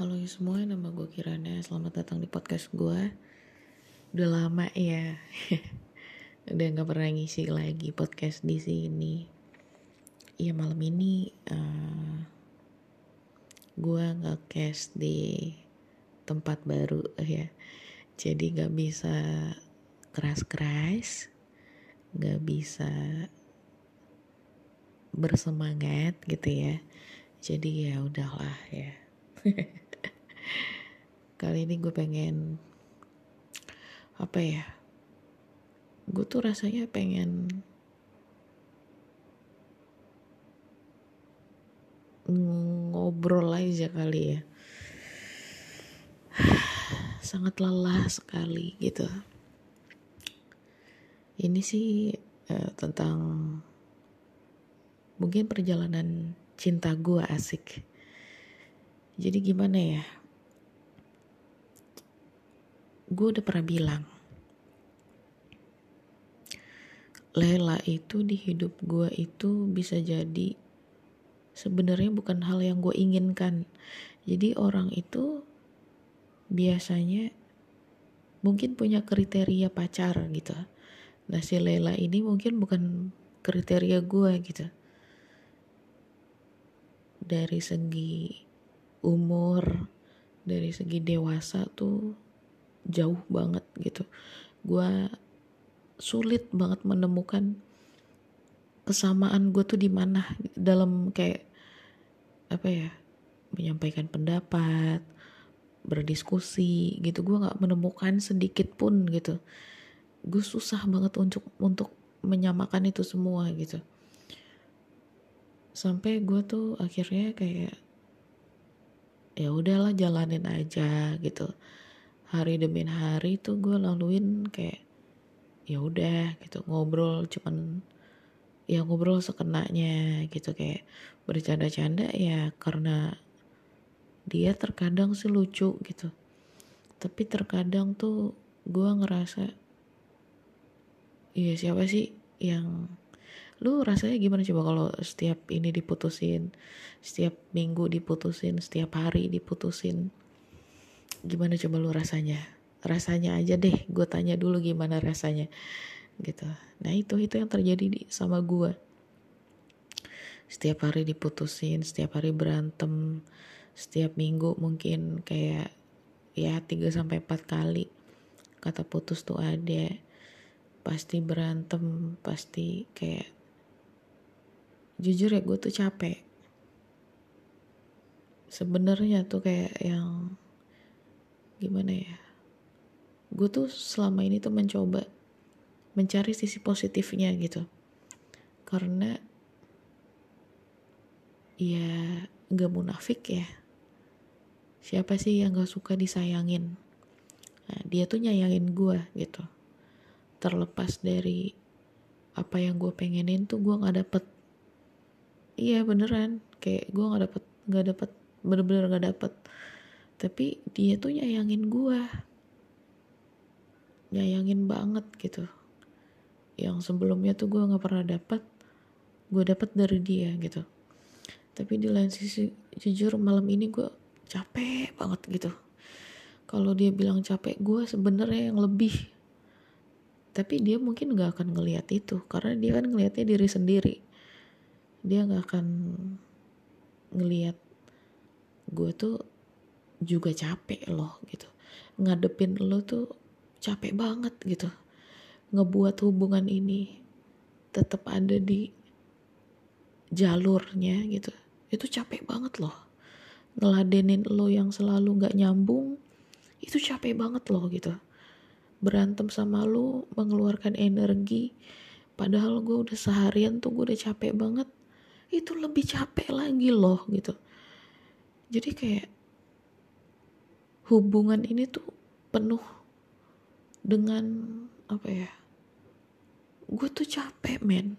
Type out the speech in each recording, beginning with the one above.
Halo semua, nama gue Kirana. Selamat datang di podcast gue. Udah lama ya, udah nggak pernah ngisi lagi podcast di sini. Iya malam ini uh, gue nggak cast di tempat baru ya, jadi nggak bisa keras-keras, nggak bisa bersemangat gitu ya. Jadi ya udahlah ya. kali ini gue pengen apa ya gue tuh rasanya pengen ngobrol aja kali ya. Sangat lelah sekali gitu. Ini sih uh, tentang mungkin perjalanan cinta gue asik. Jadi gimana ya? Gue udah pernah bilang, Lela itu di hidup gue itu bisa jadi sebenarnya bukan hal yang gue inginkan. Jadi orang itu biasanya mungkin punya kriteria pacar gitu. Nah si Lela ini mungkin bukan kriteria gue gitu. Dari segi umur dari segi dewasa tuh jauh banget gitu. Gue sulit banget menemukan kesamaan gue tuh di mana dalam kayak apa ya menyampaikan pendapat berdiskusi gitu. Gue nggak menemukan sedikit pun gitu. Gue susah banget untuk untuk menyamakan itu semua gitu. Sampai gue tuh akhirnya kayak ya udahlah jalanin aja gitu hari demi hari tuh gue laluin kayak ya udah gitu. Ngobrol cuman ya ngobrol sekenanya gitu. Kayak bercanda-canda ya karena dia terkadang sih lucu gitu. Tapi terkadang tuh gue ngerasa iya siapa sih yang lu rasanya gimana coba kalau setiap ini diputusin setiap minggu diputusin setiap hari diputusin gimana coba lu rasanya? Rasanya aja deh gue tanya dulu gimana rasanya gitu. Nah itu itu yang terjadi di, sama gue setiap hari diputusin setiap hari berantem setiap minggu mungkin kayak ya 3 sampai 4 kali kata putus tuh ada. Pasti berantem pasti kayak jujur ya gue tuh capek. Sebenarnya tuh kayak yang gimana ya gue tuh selama ini tuh mencoba mencari sisi positifnya gitu. Karena ya gak munafik ya. Siapa sih yang gak suka disayangin? Nah, dia tuh nyayangin gue gitu. Terlepas dari apa yang gue pengenin tuh gue gak dapet. Iya beneran. Kayak gue nggak dapet nggak dapet bener-bener nggak dapet tapi dia tuh nyayangin gue nyayangin banget gitu. Yang sebelumnya tuh gue nggak pernah dapet gue dapet dari dia gitu. Tapi di lain sisi jujur malam ini gue capek banget gitu. Kalau dia bilang capek gue sebenarnya yang lebih. Tapi dia mungkin gak akan ngelihat itu karena dia kan ngelihatnya diri sendiri. Dia nggak akan ngelihat gue tuh juga capek loh gitu. Ngadepin lo tuh capek banget gitu. Ngebuat hubungan ini tetap ada di jalurnya gitu. Itu capek banget loh. Ngeladenin lo yang selalu nggak nyambung itu capek banget loh gitu. Berantem sama lo mengeluarkan energi padahal gue udah seharian tuh gue udah capek banget itu lebih capek lagi loh gitu. Jadi kayak hubungan ini tuh penuh dengan apa ya gue tuh capek men.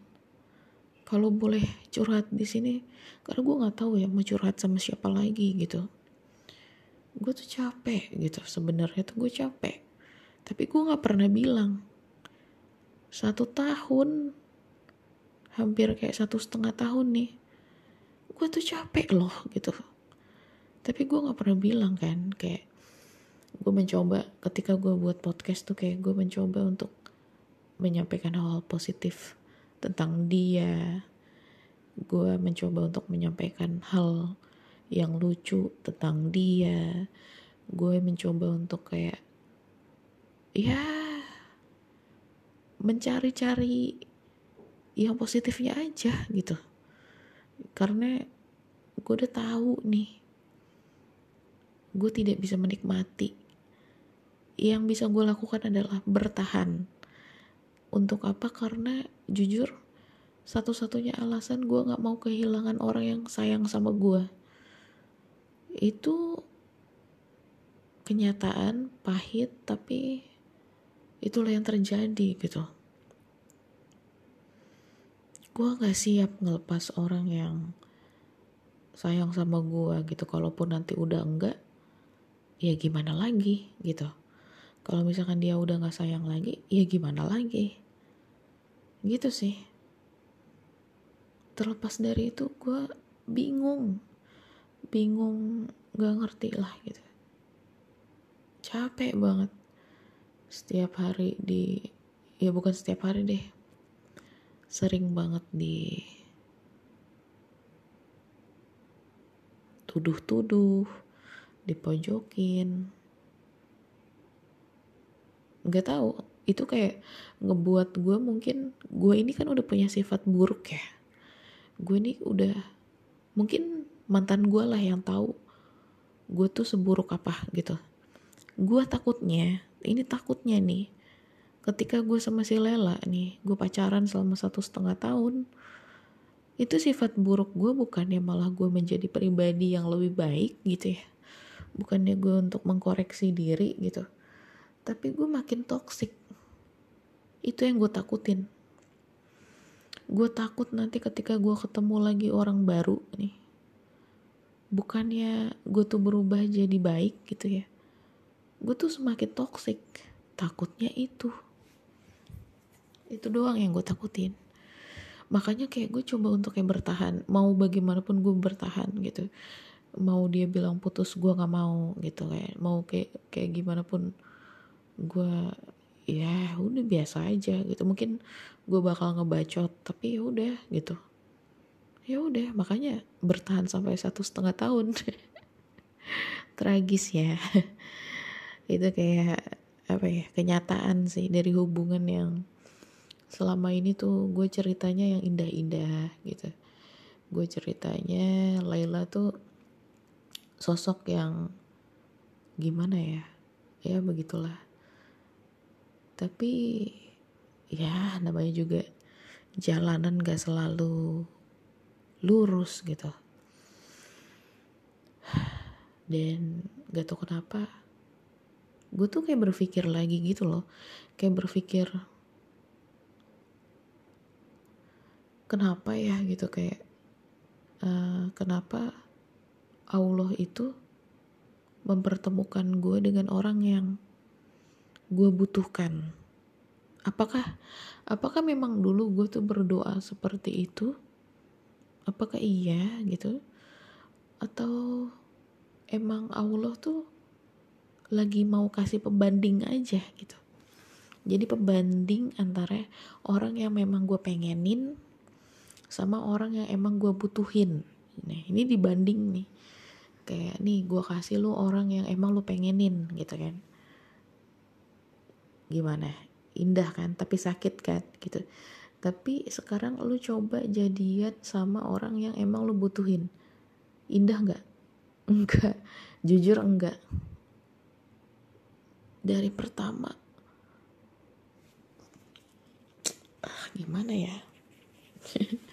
Kalau boleh curhat di sini karena gue nggak tahu ya mau curhat sama siapa lagi gitu. Gue tuh capek gitu. Sebenarnya tuh gue capek. Tapi gue nggak pernah bilang. Satu tahun hampir kayak satu setengah tahun nih gue tuh capek loh gitu. Tapi gue nggak pernah bilang kan kayak gue mencoba ketika gue buat podcast tuh kayak gue mencoba untuk menyampaikan hal-hal positif tentang dia. Gue mencoba untuk menyampaikan hal yang lucu tentang dia. Gue mencoba untuk kayak ya mencari-cari yang positifnya aja gitu. Karena gue udah tahu nih gue tidak bisa menikmati. Yang bisa gue lakukan adalah bertahan. Untuk apa? Karena jujur satu-satunya alasan gue gak mau kehilangan orang yang sayang sama gue itu kenyataan pahit tapi itulah yang terjadi gitu. Gue gak siap ngelepas orang yang sayang sama gue gitu. Kalaupun nanti udah enggak ya gimana lagi gitu. Kalau misalkan dia udah gak sayang lagi ya gimana lagi? Gitu sih. Terlepas dari itu gue bingung. Bingung gak ngerti lah gitu. Capek banget. Setiap hari di ya bukan setiap hari deh. Sering banget di tuduh-tuduh, dipojokin. Gak tahu, itu kayak ngebuat gue mungkin gue ini kan udah punya sifat buruk ya. Gue ini udah mungkin mantan gue lah yang tahu gue tuh seburuk apa gitu. Gue takutnya, ini takutnya nih ketika gue sama si Lela nih gue pacaran selama satu setengah tahun itu sifat buruk gue bukannya malah gue menjadi pribadi yang lebih baik gitu ya bukannya gue untuk mengkoreksi diri gitu. Tapi gue makin toksik itu yang gue takutin. Gue takut nanti ketika gue ketemu lagi orang baru nih. Bukannya gue tuh berubah jadi baik gitu ya. Gue tuh semakin toksik takutnya itu. Itu doang yang gue takutin. Makanya kayak gue coba untuk kayak bertahan. Mau bagaimanapun gue bertahan gitu mau dia bilang putus gue nggak mau gitu kayak mau kayak kayak gimana pun gue ya udah biasa aja gitu. Mungkin gue bakal ngebacot tapi ya udah gitu. Ya udah makanya bertahan sampai satu setengah tahun. Tragis ya. Itu kayak apa ya kenyataan sih dari hubungan yang selama ini tuh gue ceritanya yang indah-indah gitu. Gue ceritanya Laila tuh sosok yang gimana ya? Ya begitulah. Tapi ya namanya juga jalanan gak selalu lurus gitu. Dan gak tau kenapa gue tuh kayak berpikir lagi gitu loh. Kayak berpikir kenapa ya gitu kayak uh, kenapa Allah itu mempertemukan gue dengan orang yang gue butuhkan. Apakah apakah memang dulu gue tuh berdoa seperti itu? Apakah iya gitu? Atau emang Allah tuh lagi mau kasih pembanding aja gitu? Jadi pembanding antara orang yang memang gue pengenin sama orang yang emang gue butuhin. Nih ini dibanding nih kayak nih gue kasih lu orang yang emang lu pengenin gitu kan. Gimana? Indah kan? Tapi sakit kan? Gitu. Tapi sekarang lu coba jadian sama orang yang emang lu butuhin. Indah nggak? Enggak jujur enggak dari pertama. Ah, gimana ya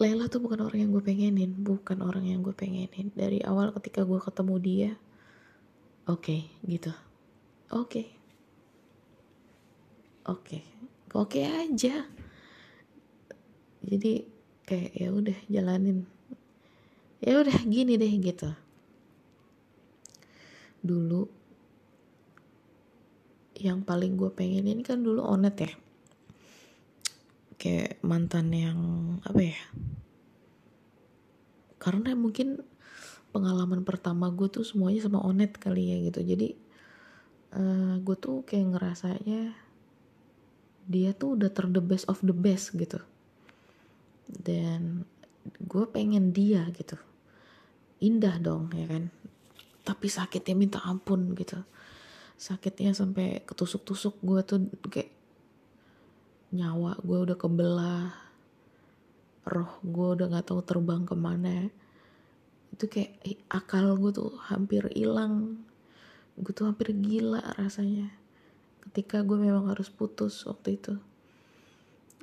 Lela tuh bukan orang yang gue pengenin bukan orang yang gue pengenin. Dari awal ketika gue ketemu dia oke okay, gitu. Oke. Okay. oke. Okay. oke okay aja. Jadi kayak ya udah jalanin. Ya udah gini deh gitu. Dulu yang paling gue pengen ini kan dulu onet ya kayak mantan yang apa ya karena mungkin pengalaman pertama gue tuh semuanya sama onet kali ya gitu. Jadi uh, gue tuh kayak ngerasanya dia tuh udah ter the best of the best gitu. Dan gue pengen dia gitu. Indah dong ya kan? Tapi sakitnya minta ampun gitu. Sakitnya sampai ketusuk-tusuk gue tuh kayak nyawa gue udah kebelah roh gue udah nggak tahu terbang ke mana. Itu kayak akal gue tuh hampir hilang. Gue tuh hampir gila rasanya. Ketika gue memang harus putus waktu itu.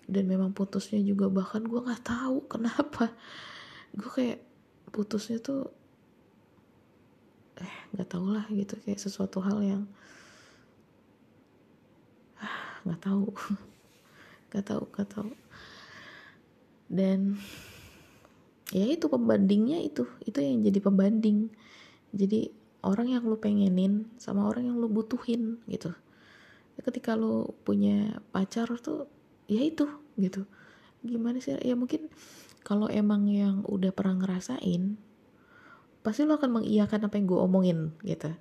Dan memang putusnya juga bahkan gue nggak tahu kenapa. Gue kayak putusnya tuh eh nggak tau lah gitu. Kayak sesuatu hal yang ah, nggak tahu nggak tahu nggak tahu. Dan ya itu pembandingnya itu itu yang jadi pembanding. Jadi orang yang lu pengenin sama orang yang lu butuhin gitu. Ketika lu punya pacar tuh ya itu gitu. Gimana sih? Ya mungkin kalau emang yang udah pernah ngerasain pasti lo akan mengiyakan apa yang gue omongin gitu.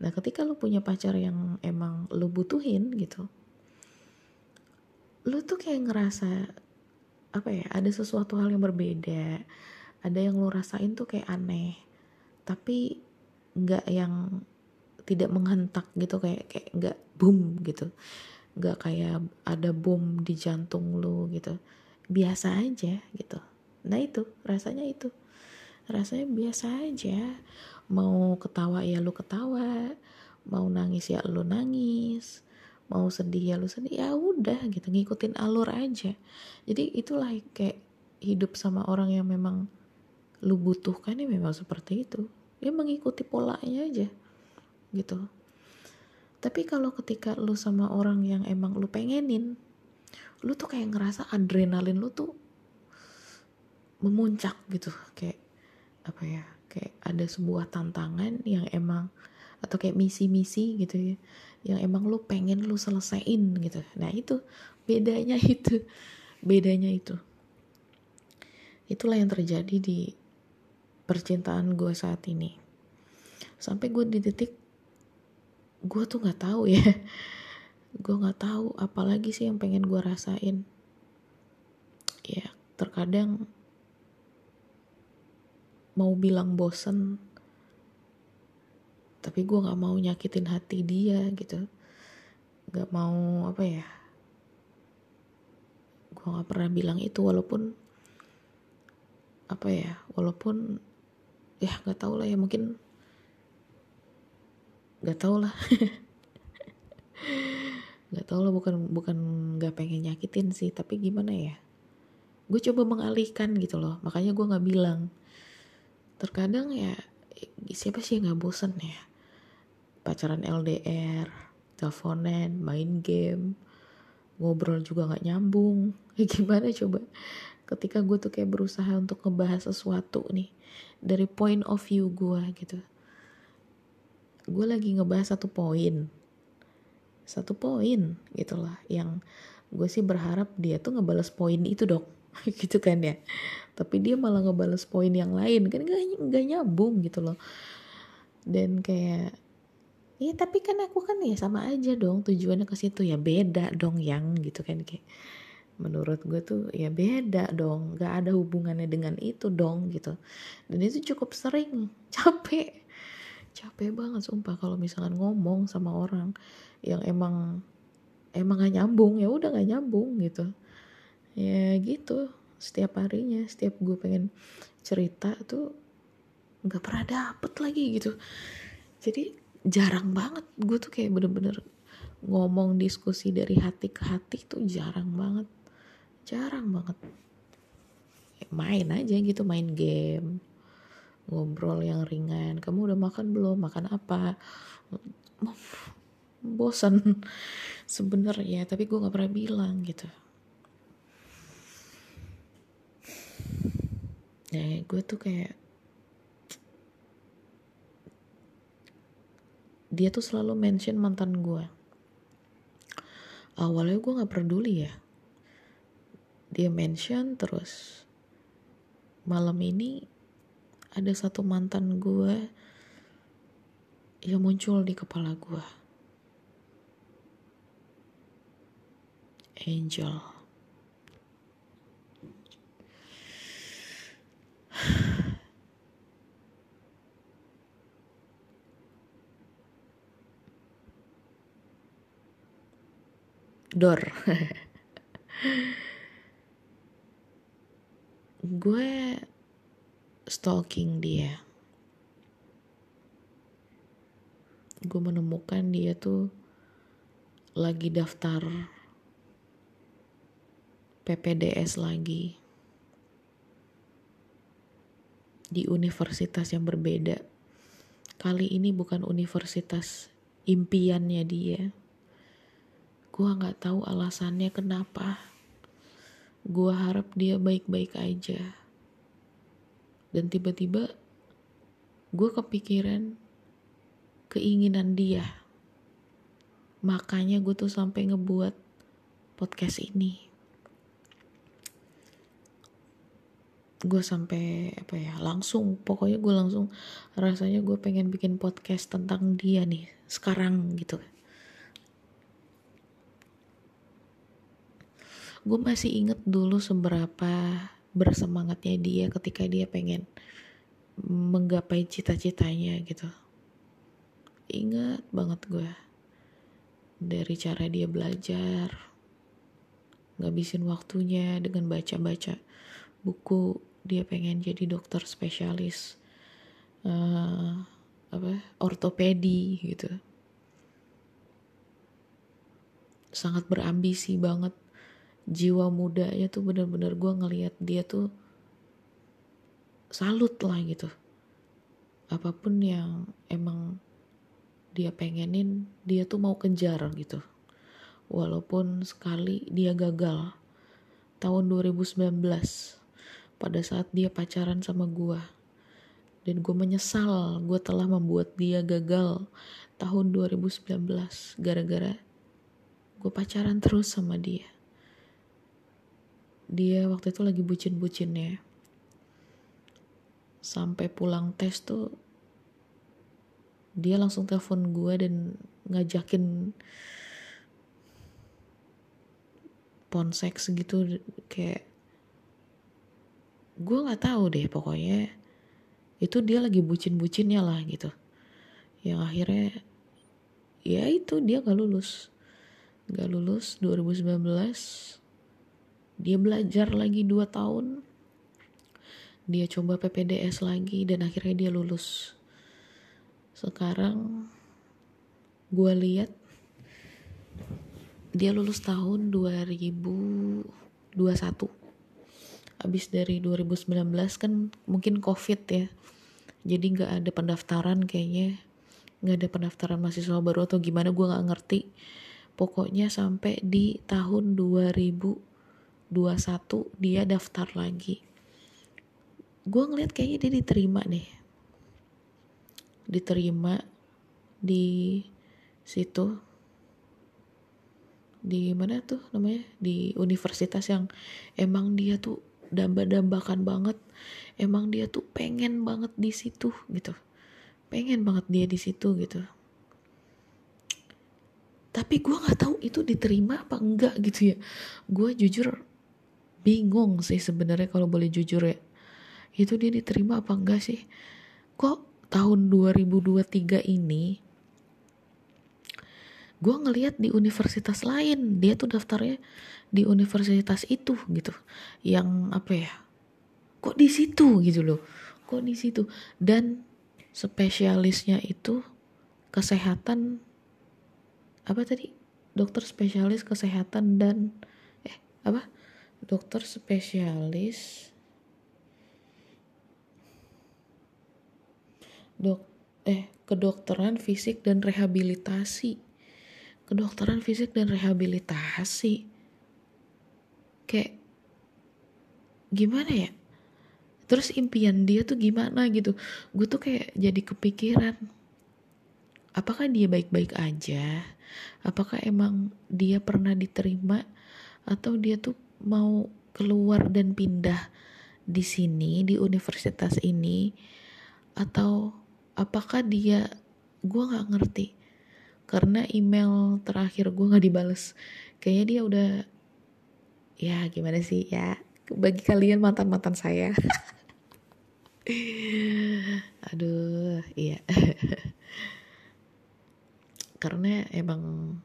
Nah ketika lo punya pacar yang emang lo butuhin gitu lo tuh kayak ngerasa apa ya ada sesuatu hal yang berbeda ada yang lo rasain tuh kayak aneh tapi nggak yang tidak menghentak gitu kayak kayak nggak boom gitu. Nggak kayak ada bom di jantung lu gitu. Biasa aja gitu. Nah itu rasanya itu. Rasanya biasa aja. Mau ketawa ya lu ketawa. Mau nangis ya lu nangis mau sedih ya lu sedih ya udah gitu ngikutin alur aja. Jadi itulah kayak hidup sama orang yang memang lu butuhkan ya memang seperti itu. Ya mengikuti polanya aja gitu. Tapi kalau ketika lu sama orang yang emang lu pengenin lu tuh kayak ngerasa adrenalin lu tuh memuncak gitu. Kayak apa ya kayak ada sebuah tantangan yang emang atau kayak misi-misi gitu ya yang emang lu pengen lu selesaiin gitu. Nah itu bedanya itu bedanya itu. Itulah yang terjadi di percintaan gue saat ini. Sampai gue di titik gue tuh nggak tahu ya. Gue nggak tahu apalagi sih yang pengen gue rasain. Ya terkadang mau bilang bosen tapi gue nggak mau nyakitin hati dia gitu. Nggak mau apa ya gue nggak pernah bilang itu walaupun apa ya walaupun ya nggak tahu lah ya mungkin nggak tau lah. Nggak tau lah bukan bukan nggak pengen nyakitin sih tapi gimana ya gue coba mengalihkan gitu loh. Makanya gue nggak bilang. Terkadang ya siapa sih yang nggak bosen ya pacaran LDR teleponan main game ngobrol juga nggak nyambung. Ya gimana coba? Ketika gue tuh kayak berusaha untuk ngebahas sesuatu nih dari point of view gue gitu. Gue lagi ngebahas satu poin. Satu poin gitulah yang gue sih berharap dia tuh ngebales poin itu dong. Gitu kan ya? Tapi dia malah ngebales poin yang lain kan gak, gak nyambung gitu loh. Dan kayak ya tapi kan aku kan ya sama aja dong tujuannya ke situ. Ya beda dong yang gitu kan kayak. Menurut gue tuh ya beda dong. Gak ada hubungannya dengan itu dong gitu. Dan itu cukup sering. Capek. Capek banget sumpah kalau misalkan ngomong sama orang yang emang emang gak nyambung ya udah gak nyambung gitu. Ya gitu setiap harinya setiap gue pengen cerita tuh nggak pernah dapet lagi gitu. Jadi jarang banget. Gue tuh kayak bener-bener ngomong diskusi dari hati ke hati tuh jarang banget. Jarang banget. Main aja gitu main game ngobrol yang ringan. Kamu udah makan belum? Makan apa? Bosan sebenarnya tapi gue nggak pernah bilang gitu. Ya gue tuh kayak dia tuh selalu mention mantan gue awalnya gue nggak peduli ya. Dia mention terus malam ini ada satu mantan gue yang muncul di kepala gue Angel Dor gue stalking dia. Gue menemukan dia tuh lagi daftar PPDS lagi. Di universitas yang berbeda. Kali ini bukan universitas impiannya dia gue nggak tahu alasannya kenapa. Gue harap dia baik-baik aja. Dan tiba-tiba gue kepikiran keinginan dia. Makanya gue tuh sampai ngebuat podcast ini. Gue sampai apa ya langsung pokoknya gue langsung rasanya gue pengen bikin podcast tentang dia nih sekarang gitu gue masih inget dulu seberapa bersemangatnya dia ketika dia pengen menggapai cita-citanya gitu. Ingat banget gue dari cara dia belajar ngabisin waktunya dengan baca-baca buku dia pengen jadi dokter spesialis uh, apa ortopedi gitu. Sangat berambisi banget jiwa mudanya tuh bener-bener gue ngelihat dia tuh salut lah gitu. Apa pun yang emang dia pengenin dia tuh mau kejar gitu. Walaupun sekali dia gagal. Tahun 2019 pada saat dia pacaran sama gue dan gue menyesal gue telah membuat dia gagal tahun 2019 gara-gara gue pacaran terus sama dia dia waktu itu lagi bucin-bucinnya. Sampai pulang tes tuh dia langsung telepon gue dan ngajakin ponseks gitu kayak gue nggak tahu deh pokoknya. Itu dia lagi bucin-bucinnya lah gitu. Yang akhirnya ya itu dia gak lulus. Gak lulus 2019 dia belajar lagi 2 tahun. Dia coba PPDS lagi dan akhirnya dia lulus. Sekarang gue lihat dia lulus tahun 2021 habis dari 2019 kan mungkin covid ya. Jadi nggak ada pendaftaran kayaknya. Nggak ada pendaftaran mahasiswa baru atau gimana gue nggak ngerti. Pokoknya sampai di tahun 2000 21 dia daftar lagi. Gue ngeliat kayaknya dia diterima deh. Diterima di situ. Di mana tuh namanya? Di universitas yang emang dia tuh damba-dambakan banget. Emang dia tuh pengen banget di situ gitu. Pengen banget dia di situ gitu. Tapi gue nggak tahu itu diterima apa enggak gitu ya. Gue jujur bingung sih sebenarnya kalau boleh jujur ya. Itu dia diterima apa enggak sih? Kok tahun 2023 ini gue ngeliat di universitas lain dia tuh daftarnya di universitas itu gitu. Yang apa ya? Kok di situ gitu loh. Kok di situ? Dan spesialisnya itu kesehatan apa tadi? Dokter spesialis kesehatan dan eh apa dokter spesialis. Dok eh kedokteran fisik dan rehabilitasi. Kedokteran fisik dan rehabilitasi. Kayak gimana ya? Terus impian dia tuh gimana gitu? Gue tuh kayak jadi kepikiran apakah dia baik-baik aja? Apakah emang dia pernah diterima? Atau dia tuh mau keluar dan pindah di sini di universitas ini atau apakah dia gue nggak ngerti. Karena email terakhir gue nggak dibales. Kayaknya dia udah ya gimana sih ya bagi kalian mantan mantan saya. Aduh iya. Karena emang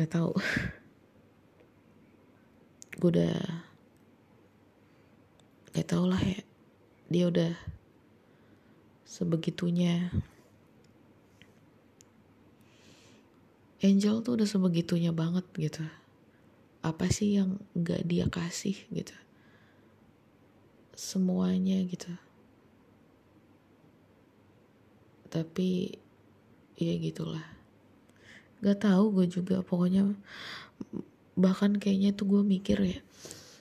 nggak tahu. Gue udah gak tau lah ya. Dia udah sebegitunya. Angel tuh udah sebegitunya banget gitu. Apa sih yang gak dia kasih gitu? Semuanya gitu. Tapi ya gitulah gak tahu gue juga pokoknya bahkan kayaknya tuh gue mikir ya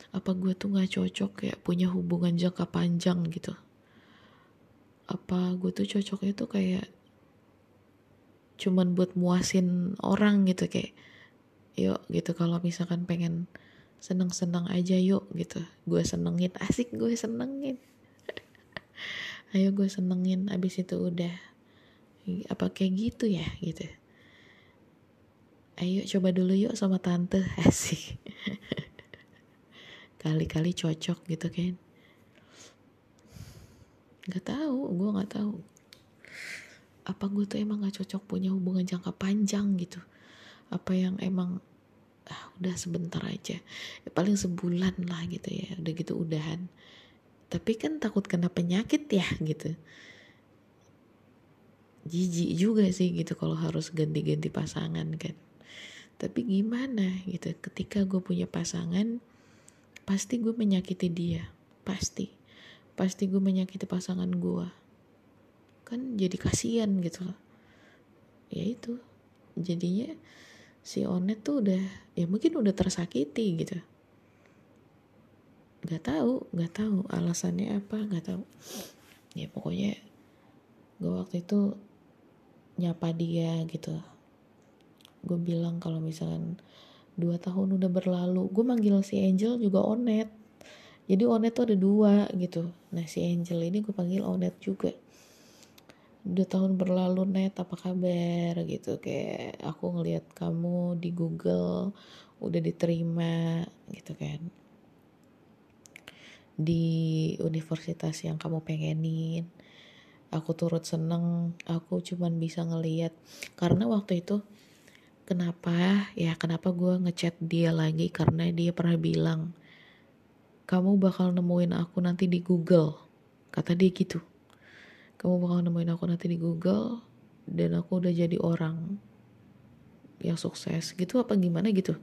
apa gue tuh gak cocok ya punya hubungan jangka panjang gitu. Apa gue tuh cocoknya tuh kayak cuman buat muasin orang gitu kayak yuk gitu. Kalau misalkan pengen seneng-seneng aja yuk gitu. Gue senengin asik gue senengin. Ayo gue senengin abis itu udah. Apa kayak gitu ya gitu ayo coba dulu yuk sama tante. Asik. Kali-kali cocok gitu kan. Nggak tahu gue nggak tahu. Apa gue tuh emang nggak cocok punya hubungan jangka panjang gitu? Apa yang emang ah, udah sebentar aja. Ya, paling sebulan lah gitu ya udah gitu udahan. Tapi kan takut kena penyakit ya gitu. Jijik juga sih gitu kalau harus ganti-ganti pasangan kan tapi gimana gitu ketika gue punya pasangan pasti gue menyakiti dia pasti. Pasti gue menyakiti pasangan gue. Kan jadi kasihan gitu. Loh ya itu jadinya si Onet tuh udah ya mungkin udah tersakiti gitu. Nggak tahu nggak tahu alasannya apa nggak tahu. Ya pokoknya gue waktu itu nyapa dia gitu gue bilang kalau misalkan dua tahun udah berlalu gue manggil si Angel juga Onet. Jadi Onet tuh ada dua gitu. Nah si Angel ini gue panggil Onet juga. Dua tahun berlalu net apa kabar? Gitu kayak aku ngelihat kamu di Google udah diterima gitu kan. Di universitas yang kamu pengenin. Aku turut seneng aku cuman bisa ngeliat karena waktu itu Kenapa? Ya kenapa gue ngechat dia lagi karena dia pernah bilang kamu bakal nemuin aku nanti di Google. Kata dia gitu. Kamu bakal nemuin aku nanti di Google dan aku udah jadi orang yang sukses gitu apa gimana gitu.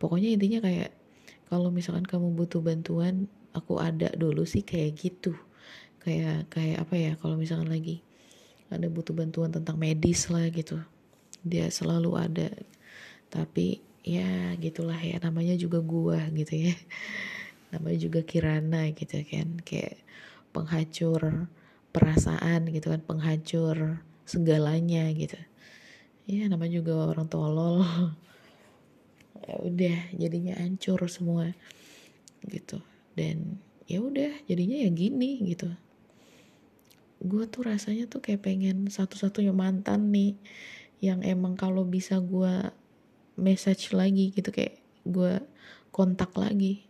Pokoknya intinya kayak kalau misalkan kamu butuh bantuan, aku ada dulu sih kayak gitu. Kayak kayak apa ya kalau misalkan lagi ada butuh bantuan tentang medis lah gitu dia selalu ada. Tapi ya gitulah ya namanya juga gua gitu ya. Namanya juga Kirana gitu kan. Kayak penghancur perasaan gitu kan penghancur segalanya gitu. Ya namanya juga orang tolol. Ya udah jadinya hancur semua gitu. Dan ya udah jadinya ya gini gitu. Gue tuh rasanya tuh kayak pengen satu-satunya mantan nih yang emang kalau bisa gue message lagi gitu kayak gue kontak lagi.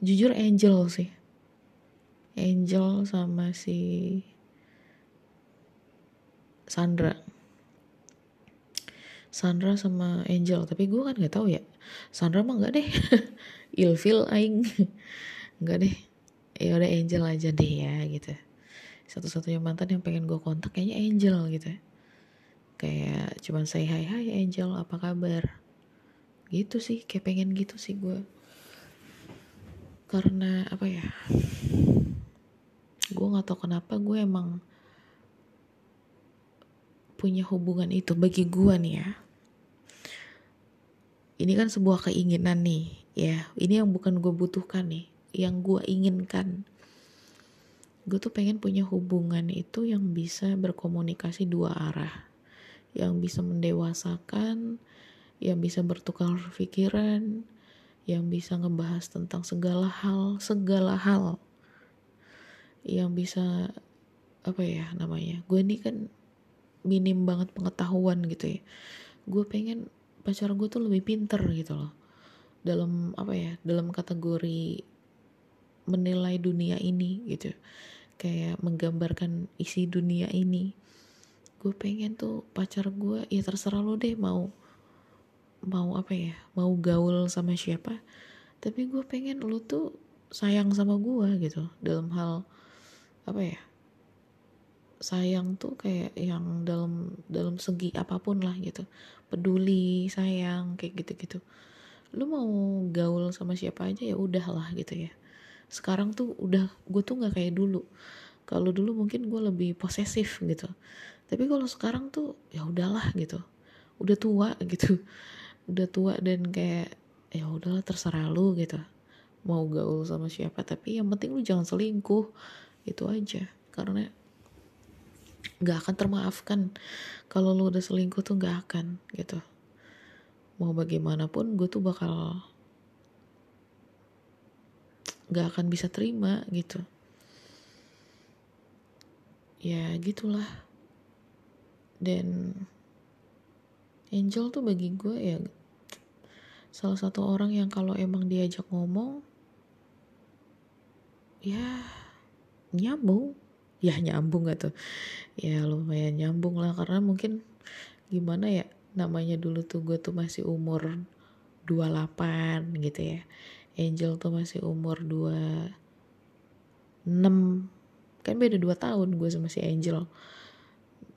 Jujur Angel sih. Angel sama si Sandra. Sandra sama Angel tapi gue kan nggak tahu ya. Sandra mah nggak deh. Ilfil aing. Nggak deh. Ya udah Angel aja deh ya gitu. Satu-satunya mantan yang pengen gue kontak kayaknya Angel gitu kayak cuman say hi hi Angel apa kabar? Gitu sih kayak pengen gitu sih gue karena apa ya gue nggak tahu kenapa gue emang punya hubungan itu bagi gue nih ya. Ini kan sebuah keinginan nih ya. Ini yang bukan gue butuhkan nih yang gue inginkan. Gue tuh pengen punya hubungan itu yang bisa berkomunikasi dua arah yang bisa mendewasakan, yang bisa bertukar pikiran yang bisa ngebahas tentang segala hal segala hal. Yang bisa apa ya namanya gue ini kan minim banget pengetahuan gitu ya. Gue pengen pacar gue tuh lebih pinter gitu loh. Dalam apa ya dalam kategori menilai dunia ini gitu. Kayak menggambarkan isi dunia ini gue pengen tuh pacar gue ya terserah lo deh mau mau apa ya mau gaul sama siapa. Tapi gue pengen lu tuh sayang sama gue gitu. Dalam hal apa ya sayang tuh kayak yang dalam dalam segi apa pun lah gitu. Peduli sayang kayak gitu-gitu. Lu mau gaul sama siapa aja ya udah lah gitu ya. Sekarang tuh udah gue tuh nggak kayak dulu. Kalau dulu mungkin gue lebih posesif gitu tapi kalau sekarang tuh ya udahlah gitu. Udah tua gitu. Udah tua dan kayak ya udahlah terserah lu gitu. Mau gaul sama siapa tapi yang penting lu jangan selingkuh. Itu aja. Karena nggak akan termaafkan. Kalau lu udah selingkuh tuh nggak akan gitu. Mau bagaimanapun gue tuh bakal nggak akan bisa terima gitu. Ya gitulah dan Angel tuh bagi gue ya salah satu orang yang kalau emang diajak ngomong ya nyambung. Ya nyambung gak tuh? Ya lumayan nyambung lah karena mungkin gimana ya namanya dulu tuh gue tuh masih umur 28 gitu ya. Angel tuh masih umur 26 kan beda 2 tahun gue sama si Angel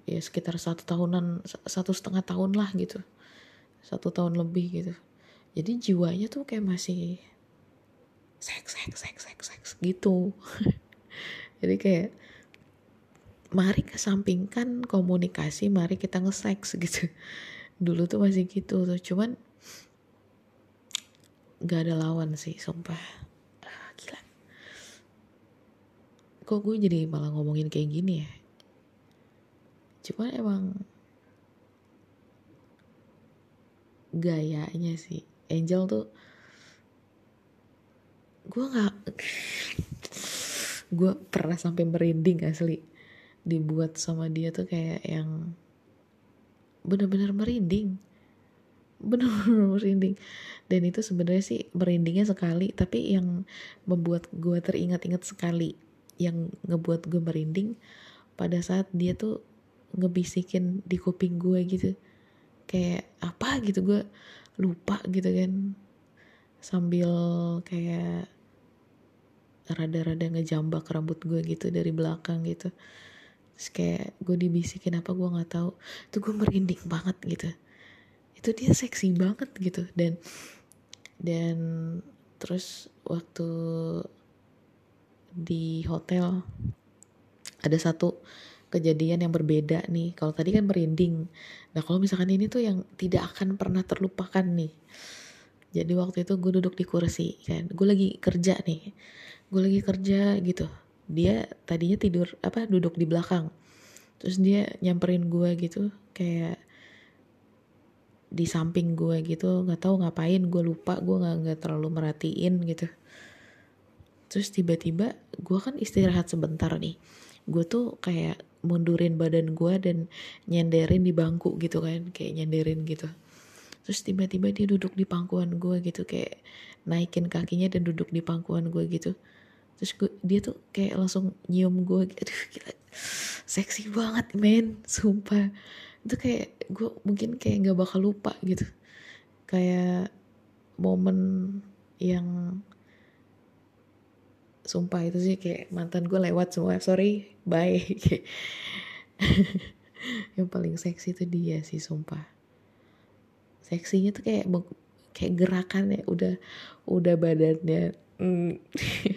ya sekitar satu tahunan satu setengah tahun lah gitu. Satu tahun lebih gitu. Jadi jiwanya tuh kayak masih seks seks seks seks seks gitu. Jadi kayak mari kesampingkan komunikasi mari kita nge-seks gitu. Dulu tuh masih gitu tuh. Cuman gak ada lawan sih sumpah. Ah, kok gue jadi malah ngomongin kayak gini ya cuman emang gayanya sih. Angel tuh gue nggak gue pernah sampai merinding asli dibuat sama dia tuh kayak yang bener-bener merinding. Bener-bener merinding. Dan itu sebenarnya sih merindingnya sekali tapi yang membuat gue teringat-ingat sekali yang ngebuat gue merinding pada saat dia tuh ngebisikin di kuping gue gitu. Kayak apa? gitu gue lupa gitu kan. Sambil kayak rada-rada ngejambak rambut gue gitu dari belakang gitu. Terus kayak gue dibisikin apa? Gue nggak tahu. Itu gue merinding banget gitu. Itu dia seksi banget gitu. Dan dan terus waktu di hotel ada satu kejadian yang berbeda nih. Kalau tadi kan merinding. Nah kalau misalkan ini tuh yang tidak akan pernah terlupakan nih. Jadi waktu itu gue duduk di kursi kan. Gue lagi kerja nih. Gue lagi kerja gitu. Dia tadinya tidur apa duduk di belakang. Terus dia nyamperin gue gitu kayak di samping gue gitu. Nggak tahu ngapain gue lupa gue nggak nggak terlalu merhatiin gitu. Terus tiba-tiba gue kan istirahat sebentar nih. Gue tuh kayak mundurin badan gue dan nyenderin di bangku gitu kan kayak nyenderin gitu. Terus tiba-tiba dia duduk di pangkuan gue gitu kayak naikin kakinya dan duduk di pangkuan gue gitu. Terus gue, dia tuh kayak langsung nyium gue aduh gila. Seksi banget men. Sumpah. Itu kayak gue mungkin kayak nggak bakal lupa gitu. Kayak momen yang sumpah itu sih kayak mantan gue lewat semua. Sorry bye. Yang paling seksi itu dia sih sumpah. Seksinya tuh kayak kayak gerakannya udah udah badannya mm,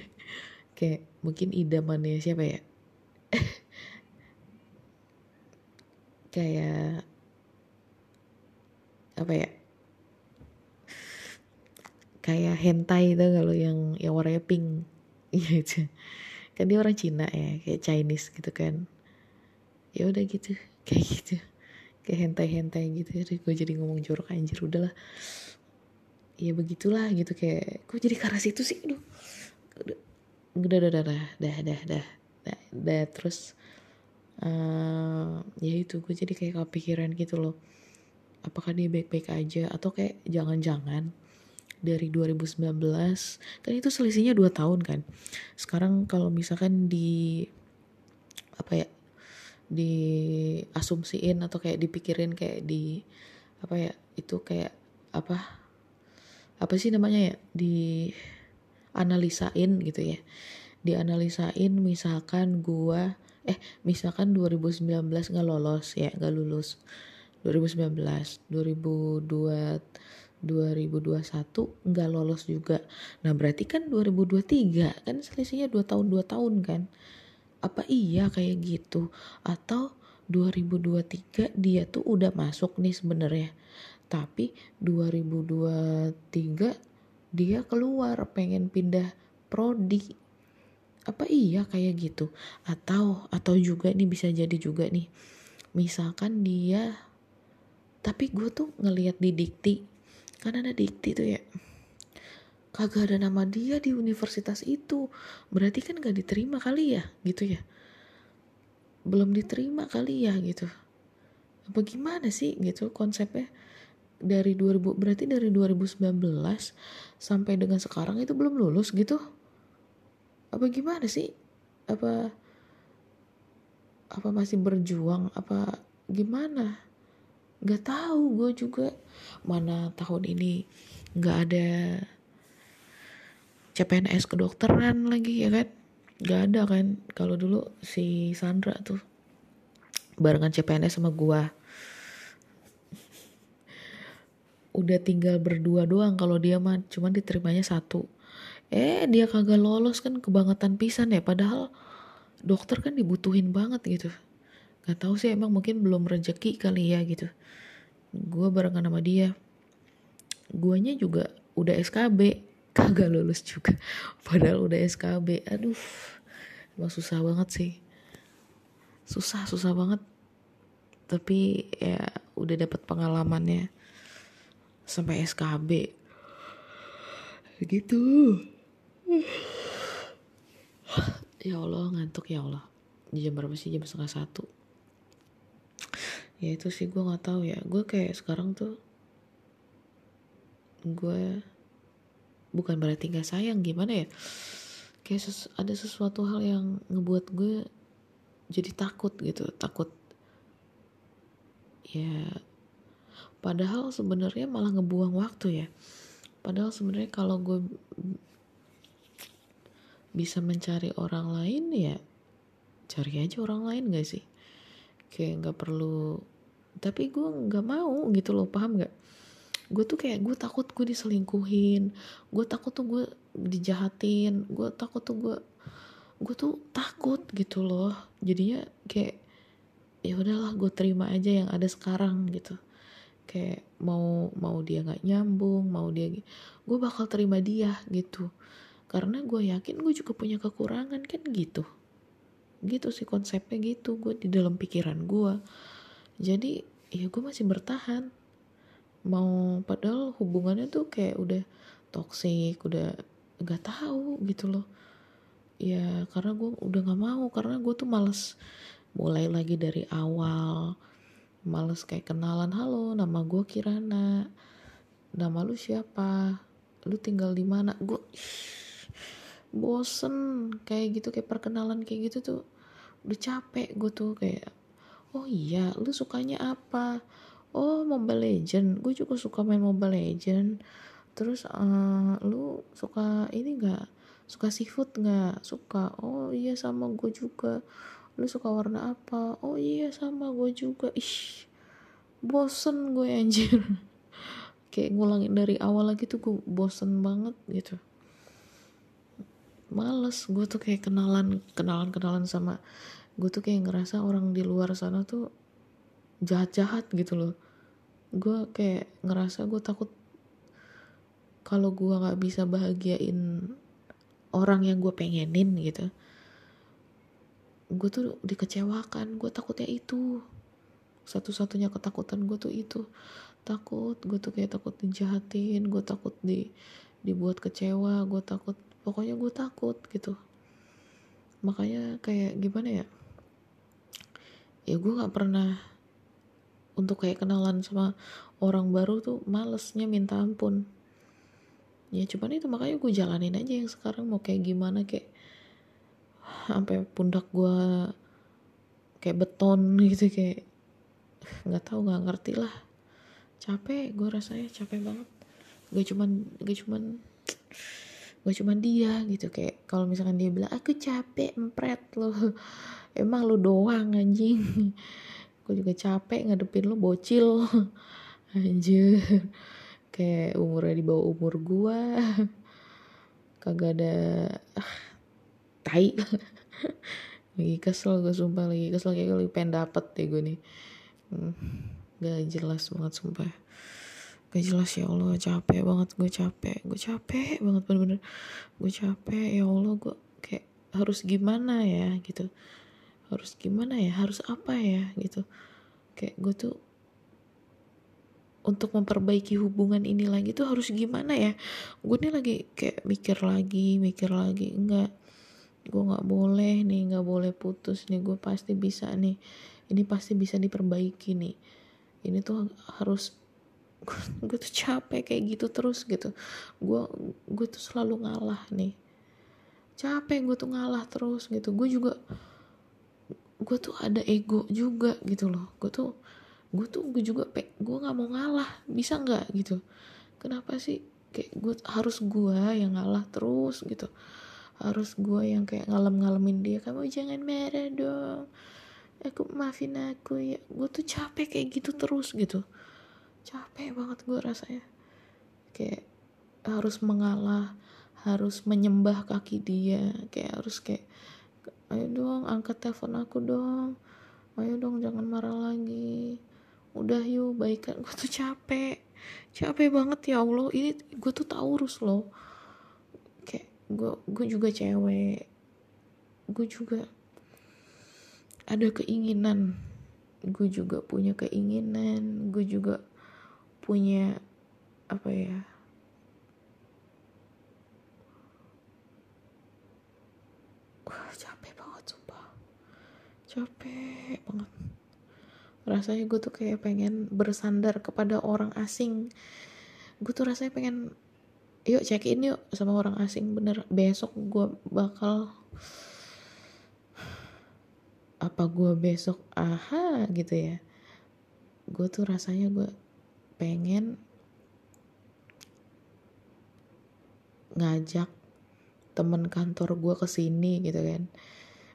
kayak mungkin idamannya siapa ya? Kayak apa ya? Kayak hentai itu kalau yang yang warnanya pink gitu kan dia orang Cina ya kayak Chinese gitu kan. Ya udah gitu kayak gitu. Kayak hentai-hentai gitu. Ya gue jadi ngomong jorok anjir udahlah. Ya begitulah gitu kayak gue jadi karena situ sih? Aduh. Udah udah udah udah dah dah dah dah dah, dah. terus uh, ya itu gue jadi kayak kepikiran gitu loh. Apakah dia baik-baik aja? Atau kayak jangan-jangan dari 2019 kan itu selisihnya 2 tahun kan. Sekarang kalau misalkan di apa ya di asumsiin atau kayak dipikirin kayak di apa ya itu kayak apa apa sih namanya ya di analisain gitu ya. Dianalisain misalkan gua eh misalkan 2019 nggak lolos ya nggak lulus. 2019 2002 2021 nggak lolos juga. Nah berarti kan 2023 kan selisihnya 2 tahun 2 tahun kan. Apa iya kayak gitu? Atau 2023 dia tuh udah masuk nih sebenarnya. Tapi 2023 dia keluar pengen pindah prodi. Apa iya kayak gitu? Atau atau juga nih bisa jadi juga nih. Misalkan dia tapi gue tuh ngelihat di dikti kan ada dikti tuh ya. Kagak ada nama dia di universitas itu. Berarti kan gak diterima kali ya gitu ya? Belum diterima kali ya gitu. Apa gimana sih gitu konsepnya? Dari 2000 berarti dari 2019 sampai dengan sekarang itu belum lulus gitu? Apa gimana sih? Apa apa masih berjuang? Apa gimana nggak tahu gue juga mana tahun ini nggak ada CPNS kedokteran lagi ya kan? Nggak ada kan? Kalau dulu si Sandra tuh barengan CPNS sama gue udah tinggal berdua doang kalau dia mah cuman diterimanya satu. Eh dia kagak lolos kan kebangetan pisan ya. Padahal dokter kan dibutuhin banget gitu Gak tahu sih emang mungkin belum rezeki kali ya gitu. Gue barengan sama dia. Guanya juga udah SKB. Kagak lulus juga. Padahal udah SKB. Aduh. Emang susah banget sih. Susah, susah banget. Tapi ya udah dapat pengalamannya. Sampai SKB. Gitu. Ya Allah ngantuk ya Allah. Jam berapa sih? Jam setengah satu ya itu sih gue nggak tahu ya. Gue kayak sekarang tuh gue bukan berarti nggak sayang gimana ya? Kayak ses ada sesuatu hal yang ngebuat gue jadi takut gitu takut. Ya padahal sebenarnya malah ngebuang waktu ya. Padahal sebenarnya kalau gue bisa mencari orang lain ya cari aja orang lain gak sih kayak nggak perlu tapi gue nggak mau gitu loh paham nggak? Gue tuh kayak gue takut gue diselingkuhin gue takut tuh gue dijahatin gue takut tuh gue gue tuh takut gitu loh. Jadinya kayak ya udahlah gue terima aja yang ada sekarang gitu. Kayak mau mau dia nggak nyambung mau dia gue bakal terima dia gitu. Karena gue yakin gue juga punya kekurangan kan gitu gitu sih konsepnya gitu gue di dalam pikiran gue jadi ya gue masih bertahan. Mau padahal hubungannya tuh kayak udah toksik udah nggak tahu gitu loh. Ya karena gue udah nggak mau karena gue tuh males mulai lagi dari awal males kayak kenalan halo nama gue Kirana nama lu siapa? Lu tinggal di mana? Gue bosen kayak gitu kayak perkenalan kayak gitu tuh udah capek gue tuh kayak oh iya lu sukanya apa? Oh Mobile Legend. Gue juga suka main Mobile Legend. Terus uh, lu suka ini gak suka seafood gak suka. Oh iya sama gue juga. Lu suka warna apa? Oh iya sama gue juga. Ih bosen gue anjir. Kayak ngulangin dari awal lagi tuh gue bosen banget gitu males. Gue tuh kayak kenalan kenalan kenalan sama gue tuh kayak ngerasa orang di luar sana tuh jahat-jahat gitu loh. Gue kayak ngerasa gue takut kalau gue nggak bisa bahagiain orang yang gue pengenin gitu. Gue tuh dikecewakan gue takutnya itu. Satu-satunya ketakutan gue tuh itu. Takut gue tuh kayak takut dijahatin gue takut di dibuat kecewa gue takut pokoknya gue takut gitu. Makanya kayak gimana ya? Ya gue nggak pernah untuk kayak kenalan sama orang baru tuh malesnya minta ampun. Ya cuman itu makanya gue jalanin aja yang sekarang mau kayak gimana kayak sampai pundak gue kayak beton gitu kayak nggak tahu nggak ngerti lah. Capek gue rasanya capek banget. Gak cuman gak cuman gak cuman dia gitu kayak kalau misalkan dia bilang aku capek empret lo. Emang lo doang anjing. Gue juga capek ngadepin lo bocil. Anjir. Kayak umurnya di bawah umur gue kagak ada ah, tai. Lagi kesel gue sumpah. Lagi kesel kayak gue pengen dapet deh gue nih. Hmm, gak jelas banget sumpah gak jelas ya Allah capek banget gue capek gue capek banget bener-bener. Gue capek ya Allah gue kayak harus gimana ya gitu. Harus gimana ya harus apa ya gitu. Kayak gue tuh untuk memperbaiki hubungan ini lagi tuh harus gimana ya? Gue nih lagi kayak mikir lagi mikir lagi enggak gue nggak boleh nih nggak boleh putus nih gue pasti bisa nih ini pasti bisa diperbaiki nih. Ini tuh harus gue tuh capek kayak gitu terus gitu. Gue gue tuh selalu ngalah nih. Capek gue tuh ngalah terus gitu. Gue juga gue tuh ada ego juga gitu loh. Gue tuh gue tuh gue juga pe gue nggak mau ngalah. Bisa nggak gitu? Kenapa sih kayak gue harus gue yang ngalah terus gitu? Harus gue yang kayak ngalem-ngalemin dia kamu jangan marah dong. Aku maafin aku ya. Gue tuh capek kayak gitu terus gitu capek banget gue rasanya. Kayak harus mengalah harus menyembah kaki dia kayak harus kayak ayo dong angkat telepon aku dong. Ayo dong jangan marah lagi. Udah yuk baikan. Gue tuh capek. Capek banget ya Allah. Ini gue tuh taurus loh. Gue gue juga cewek. Gue juga ada keinginan. Gue juga punya keinginan. Gue juga punya apa ya wah capek banget sumpah. Capek banget. Rasanya gue tuh kayak pengen bersandar kepada orang asing. Gue tuh rasanya pengen yuk check in yuk sama orang asing bener. Besok gue bakal apa gue besok? Aha gitu ya. Gue tuh rasanya gue pengen ngajak temen kantor gue ke sini gitu kan.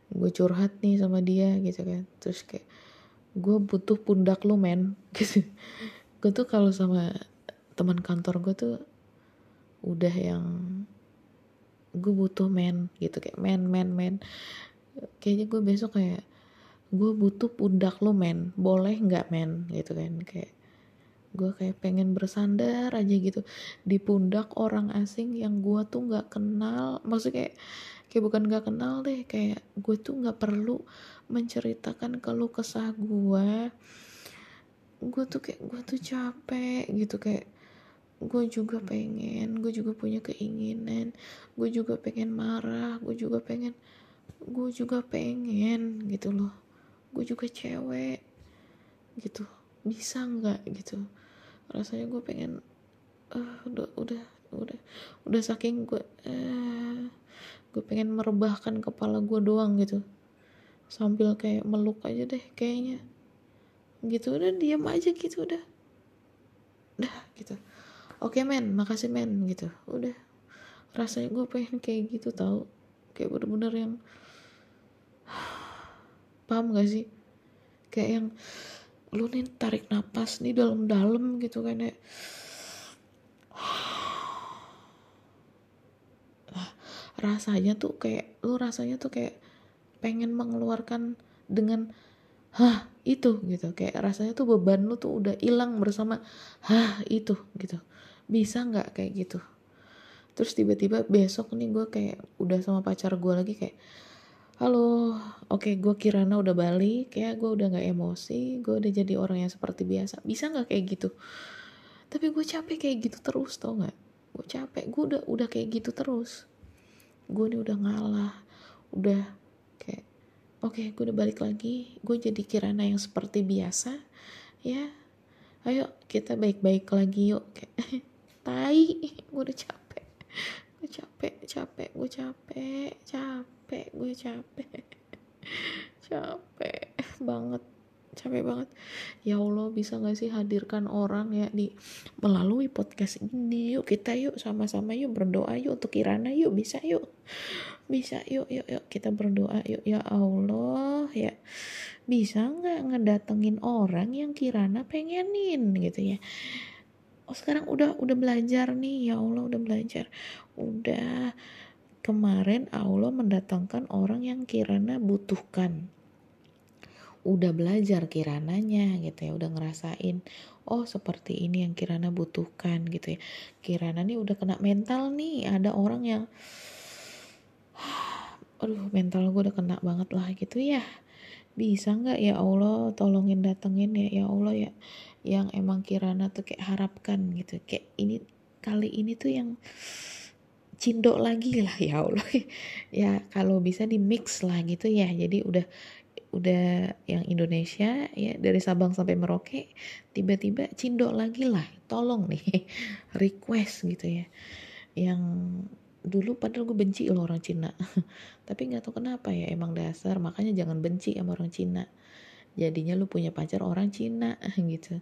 Gue curhat nih sama dia gitu kan. Terus kayak gue butuh pundak lu men. Gitu. Gue tuh kalau sama teman kantor gue tuh udah yang gue butuh men. Gitu kayak men men men. Kayaknya gue besok kayak gue butuh pundak lo men. Boleh nggak men? Gitu kan kayak gue kayak pengen bersandar aja gitu. Di pundak orang asing yang gue tuh nggak kenal maksudnya kayak kayak bukan nggak kenal deh kayak gue tuh nggak perlu menceritakan kalau kesah gue gue tuh kayak gue tuh capek gitu kayak gue juga pengen gue juga punya keinginan gue juga pengen marah gue juga pengen gue juga pengen gitu loh. Gue juga cewek gitu. Bisa nggak gitu rasanya gue pengen uh, udah udah udah udah saking gue uh, gue pengen merebahkan kepala gue doang gitu. Sambil kayak meluk aja deh kayaknya. Gitu udah diam aja gitu udah. Udah gitu. Oke men makasih men gitu. Udah. Rasanya gue pengen kayak gitu tau. Kayak bener-bener yang paham gak sih? Kayak yang lu nih tarik napas nih dalam-dalam gitu kan ya. Rasanya tuh kayak lu rasanya tuh kayak pengen mengeluarkan dengan hah itu gitu. Kayak rasanya tuh beban lu tuh udah hilang bersama hah itu gitu. Bisa nggak kayak gitu? Terus tiba-tiba besok nih gue kayak udah sama pacar gue lagi kayak halo oke gue Kirana udah balik ya gue udah nggak emosi gue udah jadi orang yang seperti biasa. Bisa nggak kayak gitu? Tapi gue capek kayak gitu terus tau nggak? Gue capek gue udah udah kayak gitu terus. Gue nih udah ngalah udah kayak oke gue udah balik lagi gue jadi Kirana yang seperti biasa ya. Ayo kita baik-baik lagi yuk kayak tai gue udah capek gue capek capek gue capek capek gue capek. Capek banget capek banget. Ya Allah bisa gak sih hadirkan orang ya di melalui podcast ini? Yuk kita yuk sama-sama yuk berdoa yuk untuk Kirana yuk bisa yuk. Bisa yuk yuk yuk kita berdoa yuk. Ya Allah ya. Bisa nggak ngedatengin orang yang Kirana pengenin gitu ya oh sekarang udah udah belajar nih ya Allah udah belajar. Udah. Kemarin Allah mendatangkan orang yang Kirana butuhkan. Udah belajar Kirananya gitu ya udah ngerasain oh seperti ini yang Kirana butuhkan gitu ya. Kirana nih udah kena mental nih ada orang yang aduh mental gue udah kena banget lah gitu ya. Bisa nggak ya Allah tolongin datengin ya ya Allah ya yang emang Kirana tuh kayak harapkan gitu. Kayak ini kali ini tuh yang cindok lagi lah ya Allah. Ya kalau bisa di mix lah gitu ya. Jadi udah udah yang Indonesia ya dari Sabang sampai Merauke tiba-tiba cindok lagi lah. Tolong nih request gitu ya. Yang dulu padahal gue benci loh orang Cina. Tapi nggak tahu kenapa ya emang dasar. Makanya jangan benci sama orang Cina jadinya lu punya pacar orang Cina gitu.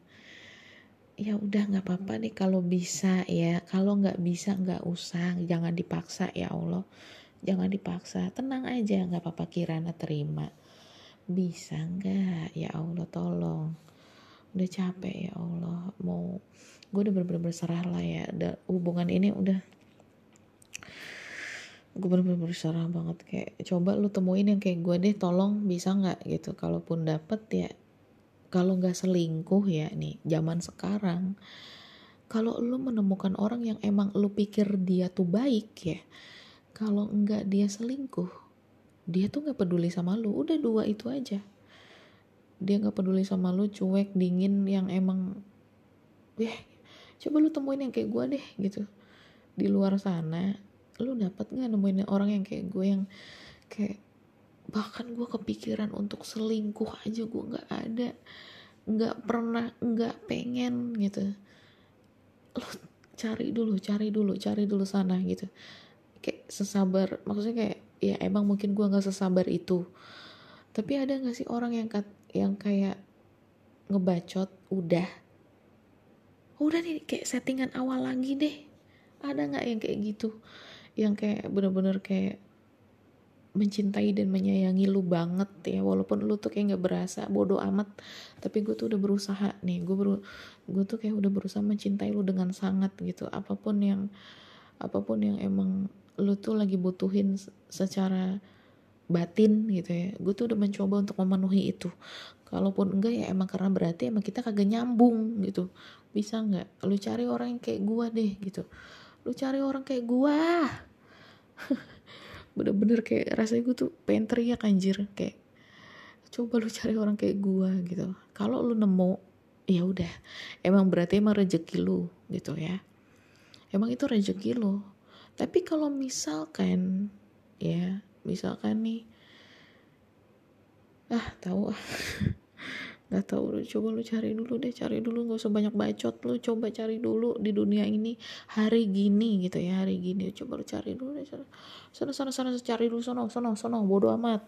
Ya udah nggak apa-apa nih kalau bisa ya. Kalau nggak bisa nggak usah. Jangan dipaksa ya Allah. Jangan dipaksa. Tenang aja nggak apa-apa Kirana terima. Bisa nggak? Ya Allah tolong. Udah capek ya Allah. Mau gue udah bener-bener berserah lah ya. Hubungan ini udah gue bener-bener berserah banget kayak coba lu temuin yang kayak gue deh tolong bisa nggak? Gitu. Kalaupun dapet ya kalau nggak selingkuh ya nih zaman sekarang kalau lu menemukan orang yang emang lu pikir dia tuh baik ya kalau nggak dia selingkuh dia tuh nggak peduli sama lu. Udah dua itu aja. Dia nggak peduli sama lu cuek dingin yang emang ya coba lu temuin yang kayak gue deh gitu. Di luar sana lu dapat nggak nemuin orang yang kayak gue yang kayak bahkan gue kepikiran untuk selingkuh aja gue nggak ada nggak pernah nggak pengen gitu. Lu cari dulu cari dulu cari dulu sana gitu. Kayak sesabar maksudnya kayak ya emang mungkin gue nggak sesabar itu. Tapi ada nggak sih orang yang kat, yang kayak ngebacot udah. Udah nih kayak settingan awal lagi deh. Ada nggak yang kayak gitu yang kayak bener-bener kayak mencintai dan menyayangi lu banget ya. Walaupun lu tuh kayak nggak berasa bodoh amat tapi gue tuh udah berusaha nih. Gue beru gue tuh kayak udah berusaha mencintai lu dengan sangat gitu. Apa pun yang apa pun yang emang lu tuh lagi butuhin secara batin gitu ya gue tuh udah mencoba untuk memenuhi itu. Kalaupun enggak ya emang karena berarti emang kita kagak nyambung gitu. Bisa nggak lu cari orang yang kayak gue deh gitu lu cari orang kayak gue bener-bener kayak rasanya gue tuh pengen teriak anjir. Kayak coba lu cari orang kayak gue gitu. Kalau lu nemu ya udah. Emang berarti emang rezeki lu gitu ya. Emang itu rezeki lu. Tapi kalau misalkan ya misalkan nih ah tahu ah nggak tahu lu coba lu cari dulu deh cari dulu nggak usah banyak bacot lu coba cari dulu di dunia ini hari gini gitu ya hari gini. Coba lu cari dulu deh sana sana sana, sana cari dulu sono sono sono bodo amat